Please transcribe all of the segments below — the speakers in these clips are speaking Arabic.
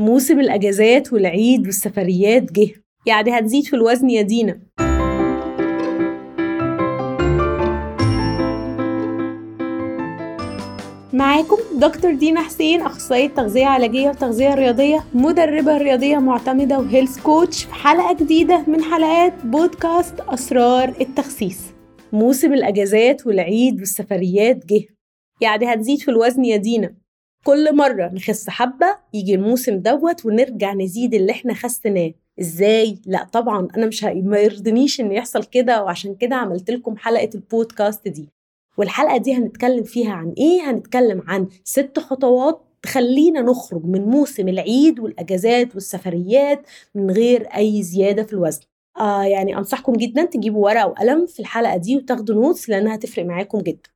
موسم الأجازات والعيد والسفريات جه. يعني هتزيد في الوزن يا دينا. معاكم دكتور دينا حسين أخصائية تغذية علاجية وتغذية رياضية مدربة رياضية معتمدة وهيلث كوتش في حلقة جديدة من حلقات بودكاست أسرار التخسيس. موسم الأجازات والعيد والسفريات جه. يعني هتزيد في الوزن يا دينا. كل مرة نخس حبة يجي الموسم دوت ونرجع نزيد اللي إحنا خسناه. إزاي؟ لا طبعا أنا مش. ما يرضنيش إن يحصل كده وعشان كده عملت لكم حلقة البودكاست دي. والحلقة دي هنتكلم فيها عن إيه؟ هنتكلم عن ست خطوات تخلينا نخرج من موسم العيد والأجازات والسفريات من غير أي زيادة في الوزن. آه يعني أنصحكم جدا تجيبوا ورقة وقلم في الحلقة دي وتاخدوا notes لأنها هتفرق معاكم جدا.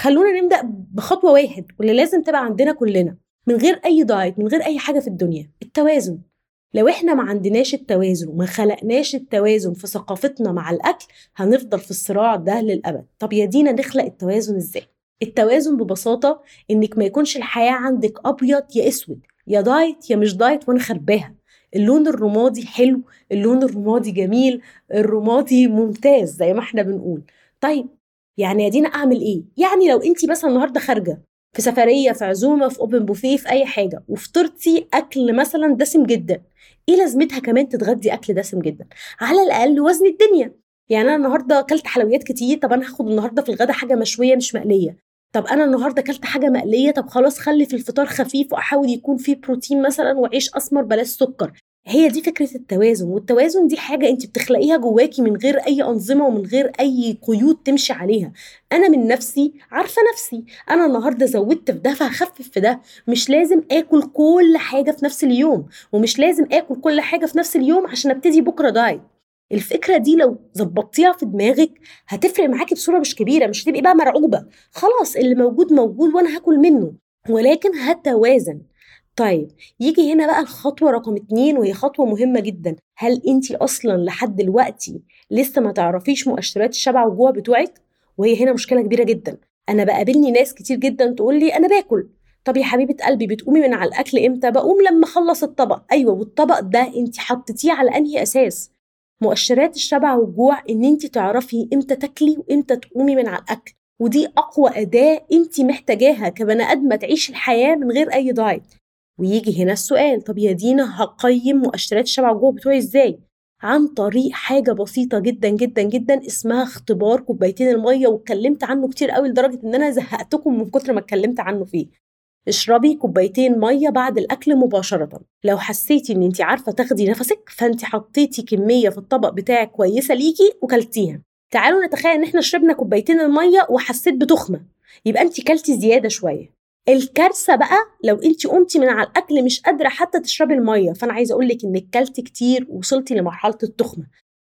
خلونا نبدأ بخطوة واحد واللي لازم تبقى عندنا كلنا من غير أي دايت من غير أي حاجة في الدنيا التوازن. لو إحنا ما عندناش التوازن وما خلقناش التوازن في ثقافتنا مع الأكل هنفضل في الصراع ده للأبد. طب يا دينا نخلق التوازن إزاي؟ التوازن ببساطة إنك ما يكونش الحياة عندك أبيض يا أسود يا دايت يا مش دايت وأنا خارباها اللون الرمادي حلو اللون الرمادي جميل الرمادي ممتاز زي ما إحنا بنقول. طيب يعني يا دينا أعمل إيه؟ يعني لو انت مثلا النهارده خارجة في سفرية في عزومة في اوبن بوفيه في أي حاجة وفطرتي أكل مثلا دسم جدا إيه لازمتها كمان تتغدي أكل دسم جدا؟ على الأقل وزن الدنيا. يعني أنا النهارده أكلت حلويات كتير طب أنا هاخد النهارده في الغدا حاجة مشوية مش مقلية. طب أنا النهارده أكلت حاجة مقلية طب خلاص خلي في الفطار خفيف وأحاول يكون فيه بروتين مثلا وعيش أسمر بلاش سكر. هي دي فكرة التوازن والتوازن دي حاجة انت بتخلقيها جواكي من غير أي أنظمة ومن غير أي قيود تمشي عليها. أنا من نفسي عارفة نفسي أنا النهاردة زودت في ده فهخفف في ده. مش لازم آكل كل حاجة في نفس اليوم ومش لازم آكل كل حاجة في نفس اليوم عشان أبتدي بكرة دايت الفكرة دي لو ظبطتيها في دماغك هتفرق معاكي بصورة مش كبيرة مش هتبقي بقى مرعوبة. خلاص اللي موجود موجود وأنا هاكل منه. ولكن هتوازن. طيب يجي هنا بقى الخطوة رقم اتنين وهي خطوة مهمة جدا هل انت أصلا لحد دلوقتي لسه ما تعرفيش مؤشرات الشبع والجوع بتوعك وهي هنا مشكلة كبيرة جدا أنا بقابلني ناس كتير جدا تقول لي أنا باكل طب يا حبيبة قلبي بتقومي من على الأكل إمتى؟ بقوم لما أخلص الطبق، أيوة والطبق ده أنت حطيتيه على أنهي أساس؟ مؤشرات الشبع والجوع إن أنت تعرفي إمتى تاكلي وإمتى تقومي من على الأكل، ودي أقوى أداة أنت محتاجاها كبني آدمة تعيش الحياة من غير أي دايت. ويجي هنا السؤال طب يا دينا هقيم مؤشرات الشبع والجوع بتوعي إزاي؟ عن طريق حاجة بسيطة جدا جدا جدا اسمها اختبار كوبايتين المية واتكلمت عنه كتير قوي لدرجة إن أنا زهقتكم من كتر ما اتكلمت عنه فيه. اشربي كوبايتين مية بعد الأكل مباشرة. لو حسيتي إن انت عارفة تاخدي نفسك فانت حطيتي كمية في الطبق بتاعك كويسة ليكي وكلتيها. تعالوا نتخيل إن إحنا شربنا كوبايتين المية وحسيت بتخمة. يبقى انت كلتي زيادة شوية. الكارثة بقى لو انت قمتي من على الأكل مش قادرة حتى تشربي المية. فأنا عايزة أقول لك انك كلتي كتير ووصلتي لمرحلة التخمة.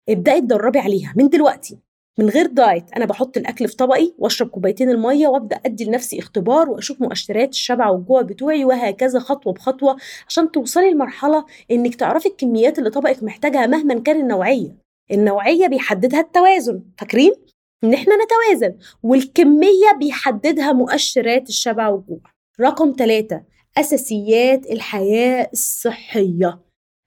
ابدأي تدربي عليها من دلوقتي. من غير دايت أنا بحط الأكل في طبقي وأشرب كوبايتين المية وأبدأ أدي لنفسي اختبار وأشوف مؤشرات الشبع والجوع بتوعي وهكذا خطوة بخطوة عشان توصلي لمرحلة إنك تعرفي الكميات اللي طبقك محتاجها مهما كان النوعية. النوعية بيحددها التوازن. فاكرين؟ إن إحنا نتوازن. والكمية بيحددها مؤشرات الشبع والجوع. رقم ثلاثة أساسيات الحياة الصحية.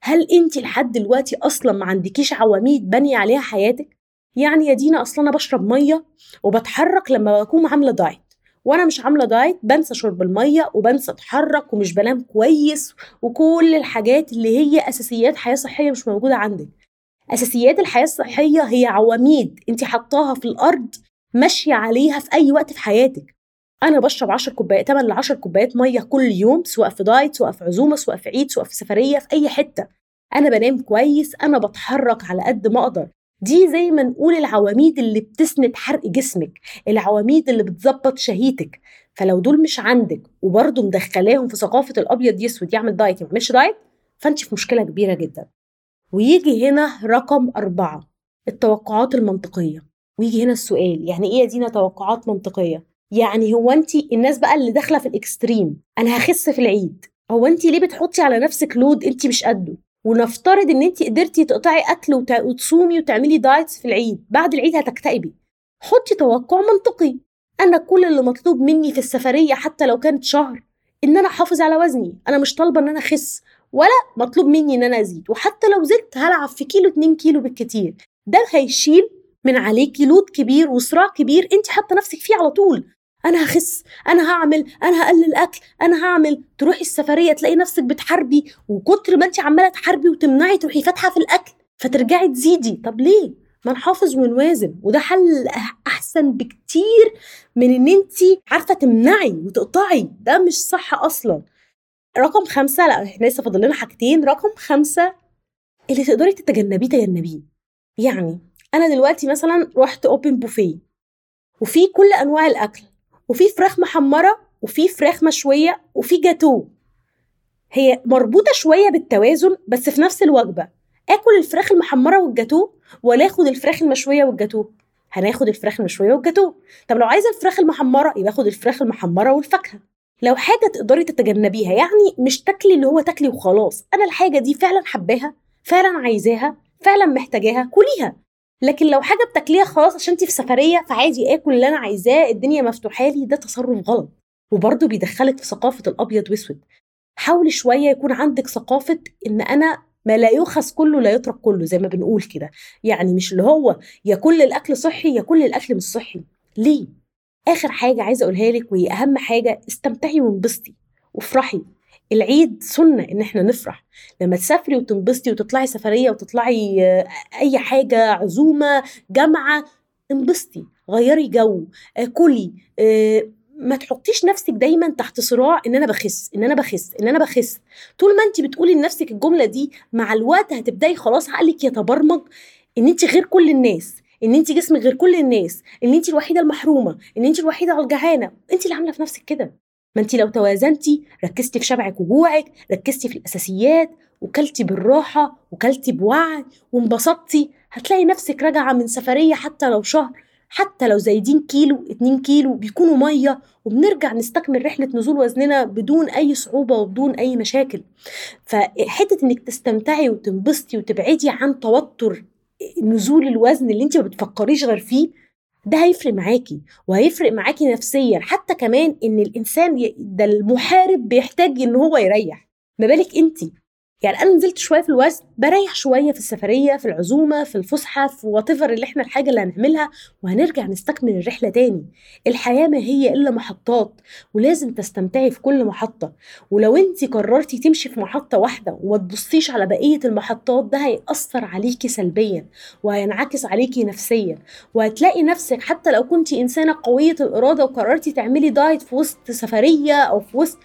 هل أنت لحد دلوقتي أصلا ما عندكيش عواميد بانيه عليها حياتك؟ يعني يا دينا أصلا أنا بشرب مية وبتحرك لما بكون عاملة دايت. وأنا مش عاملة دايت بنسى شرب المية وبنسى أتحرك ومش بنام كويس وكل الحاجات اللي هي أساسيات حياة صحية مش موجودة عندك. أساسيات الحياة الصحية هي عواميد أنت حطاها في الأرض ماشية عليها في أي وقت في حياتك. أنا بشرب 10 كوبايات 8 ل 10 كوبايات مية كل يوم سواء في دايت سواء في عزومة سواء في عيد سواء في سفرية في أي حتة. أنا بنام كويس أنا بتحرك على قد ما أقدر. دي زي ما نقول العواميد اللي بتسند حرق جسمك العواميد اللي بتظبط شهيتك. فلو دول مش عندك وبرضه مدخلاهم في ثقافة الأبيض يا أسود يعمل دايت ما يعملش دايت فأنت في مشكلة كبيرة جدا. ويجي هنا رقم أربعة التوقعات المنطقية ويجي هنا السؤال يعني إيه يا دينا توقعات منطقية؟ يعني هو أنت الناس بقى اللي داخلة في ال extreme أنا هخس في العيد هو أنت ليه بتحطي على نفسك لود أنت مش قده؟ ونفترض إن انت قدرتي تقطعي أكل وتصومي وتعملي دايتس في العيد بعد العيد هتكتئبي حطي توقع منطقي أنا كل اللي مطلوب مني في السفرية حتى لو كانت شهر إن أنا أحافظ على وزني أنا مش طالبة إن أنا أخس ولا مطلوب مني إن أنا أزيد وحتى لو زدت هلعب في كيلو 2 كيلو بالكتير. ده هيشيل من عليكي لود كبير وصراع كبير أنت حاطة نفسك فيه على طول. أنا هخس أنا هعمل أنا هقلل اكل أنا هعمل. تروحي السفرية تلاقي نفسك بتحاربي وكتر ما أنت عمالة تحاربي وتمنعي تروحي فاتحة في الأكل فترجعي تزيدي. طب ليه؟ ما نحافظ ونوازن وده حل أحسن بكتير من إن أنت عارفة تمنعي وتقطعي. ده مش صح أصلا. رقم خمسة لا إحنا لسه فاضل لنا حاجتين رقم خمسة اللي تقدري تتجنبيه تجنبيه. يعني أنا دلوقتي مثلا رحت open buffet وفي كل أنواع الأكل وفي فراخ محمرة وفي فراخ مشوية وفي gateau. هي مربوطة شوية بالتوازن بس في نفس الوجبة. آكل الفراخ المحمرة وال gateau ولا آخد الفراخ المشوية وال gateau؟ هناخد الفراخ المشوية وال gateau. طب لو عايزة الفراخ المحمرة يبقى آخد الفراخ المحمرة والفاكهة. لو حاجة تقدري تتجنبيها يعني مش تاكلي اللي هو تاكلي وخلاص. أنا الحاجة دي فعلا حباها فعلا عايزاها فعلا محتاجاها كليها. لكن لو حاجة بتاكليها خلاص عشان انت في سفرية فعادي آكل اللي أنا عايزاه الدنيا مفتوحة لي ده تصرف غلط. وبرضه بيدخلك في ثقافة الأبيض وأسود. حاولي شوية يكون عندك ثقافة إن أنا ما لا يؤخذ كله لا يترك كله زي ما بنقول كده. يعني مش اللي هو يا كل الأكل صحي يا كل الأكل مش صحي. ليه؟ آخر حاجة عايزة أقولها لك وهي أهم حاجة استمتعي وانبسطي. وافرحي. العيد سنة إن إحنا نفرح. لما تسافري وتنبسطي وتطلعي سفرية وتطلعي آه، أي حاجة عزومة جامعة انبسطي. غيري جو. كلي. آه، ما تحطيش نفسك دايما تحت صراع إن أنا بخس إن أنا بخس إن أنا بخس. طول ما انت بتقولي لنفسك الجملة دي مع الوقت هتبدأي خلاص عقلك يتبرمج إن انت غير كل الناس. إن انت جسمك غير كل الناس إن انت الوحيدة المحرومة إن انت الوحيدة الجعانة انت اللي عاملة في نفسك كده. ما انت لو توازنتي ركزتي في شبعك وجوعك ركزتي في الأساسيات وكلتي بالراحة وكلتي بوعي وانبسطتي هتلاقي نفسك راجعة من سفرية حتى لو شهر حتى لو زايدين كيلو اتنين كيلو بيكونوا مية وبنرجع نستكمل رحلة نزول وزننا بدون أي صعوبة وبدون أي مشاكل. فحتة إنك تستمتعي وتنبسطي وتبعدي عن توتر نزول الوزن اللي انت ما بتفكريش غير فيه ده هيفرق معاكي وهيفرق معاكي نفسيا حتى كمان إن الإنسان ده المحارب بيحتاج إن هو يريح. ما بالك انت يعني أنا نزلت شوية في الوزن بريح شوية في السفرية في العزومة في الفسحة في وات اللي إحنا الحاجة اللي هنعملها وهنرجع نستكمل الرحلة تاني. الحياة ما هي إلا محطات ولازم تستمتعي في كل محطة. ولو انت قررتي تمشي في محطة واحدة وما تبصيش على بقية المحطات ده هيأثر عليكي سلبيا وهينعكس عليكي نفسيا. وهتلاقي نفسك حتى لو كنت إنسانة قوية الإرادة وقررتي تعملي دايت في وسط سفرية أو في وسط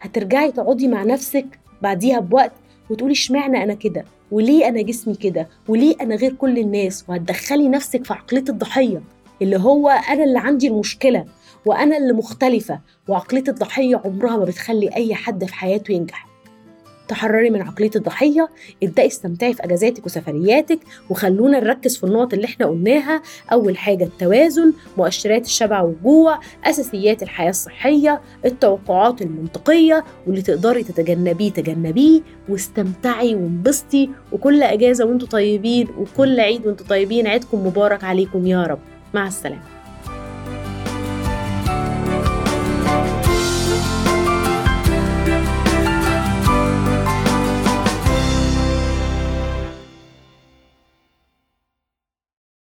هترجعي تقعدي مع نفسك بعديها بوقت وتقولي اشمعنى أنا كده؟ وليه أنا جسمي كده؟ وليه أنا غير كل الناس؟ وهتدخلي نفسك في عقلية الضحية اللي هو أنا اللي عندي المشكلة وأنا اللي مختلفة. وعقلية الضحية عمرها ما بتخلي أي حد في حياته ينجح. تحرري من عقلية الضحية ابدأي استمتعي في أجازاتك وسفرياتك وخلونا نركز في النقط اللي إحنا قلناها. أول حاجة التوازن مؤشرات الشبع والجوع أساسيات الحياة الصحية التوقعات المنطقية واللي تقدري تتجنبيه تجنبيه واستمتعي وانبسطي وكل أجازة وأنتم طيبين وكل عيد وأنتم طيبين عيدكم مبارك عليكم يا رب. مع السلامة.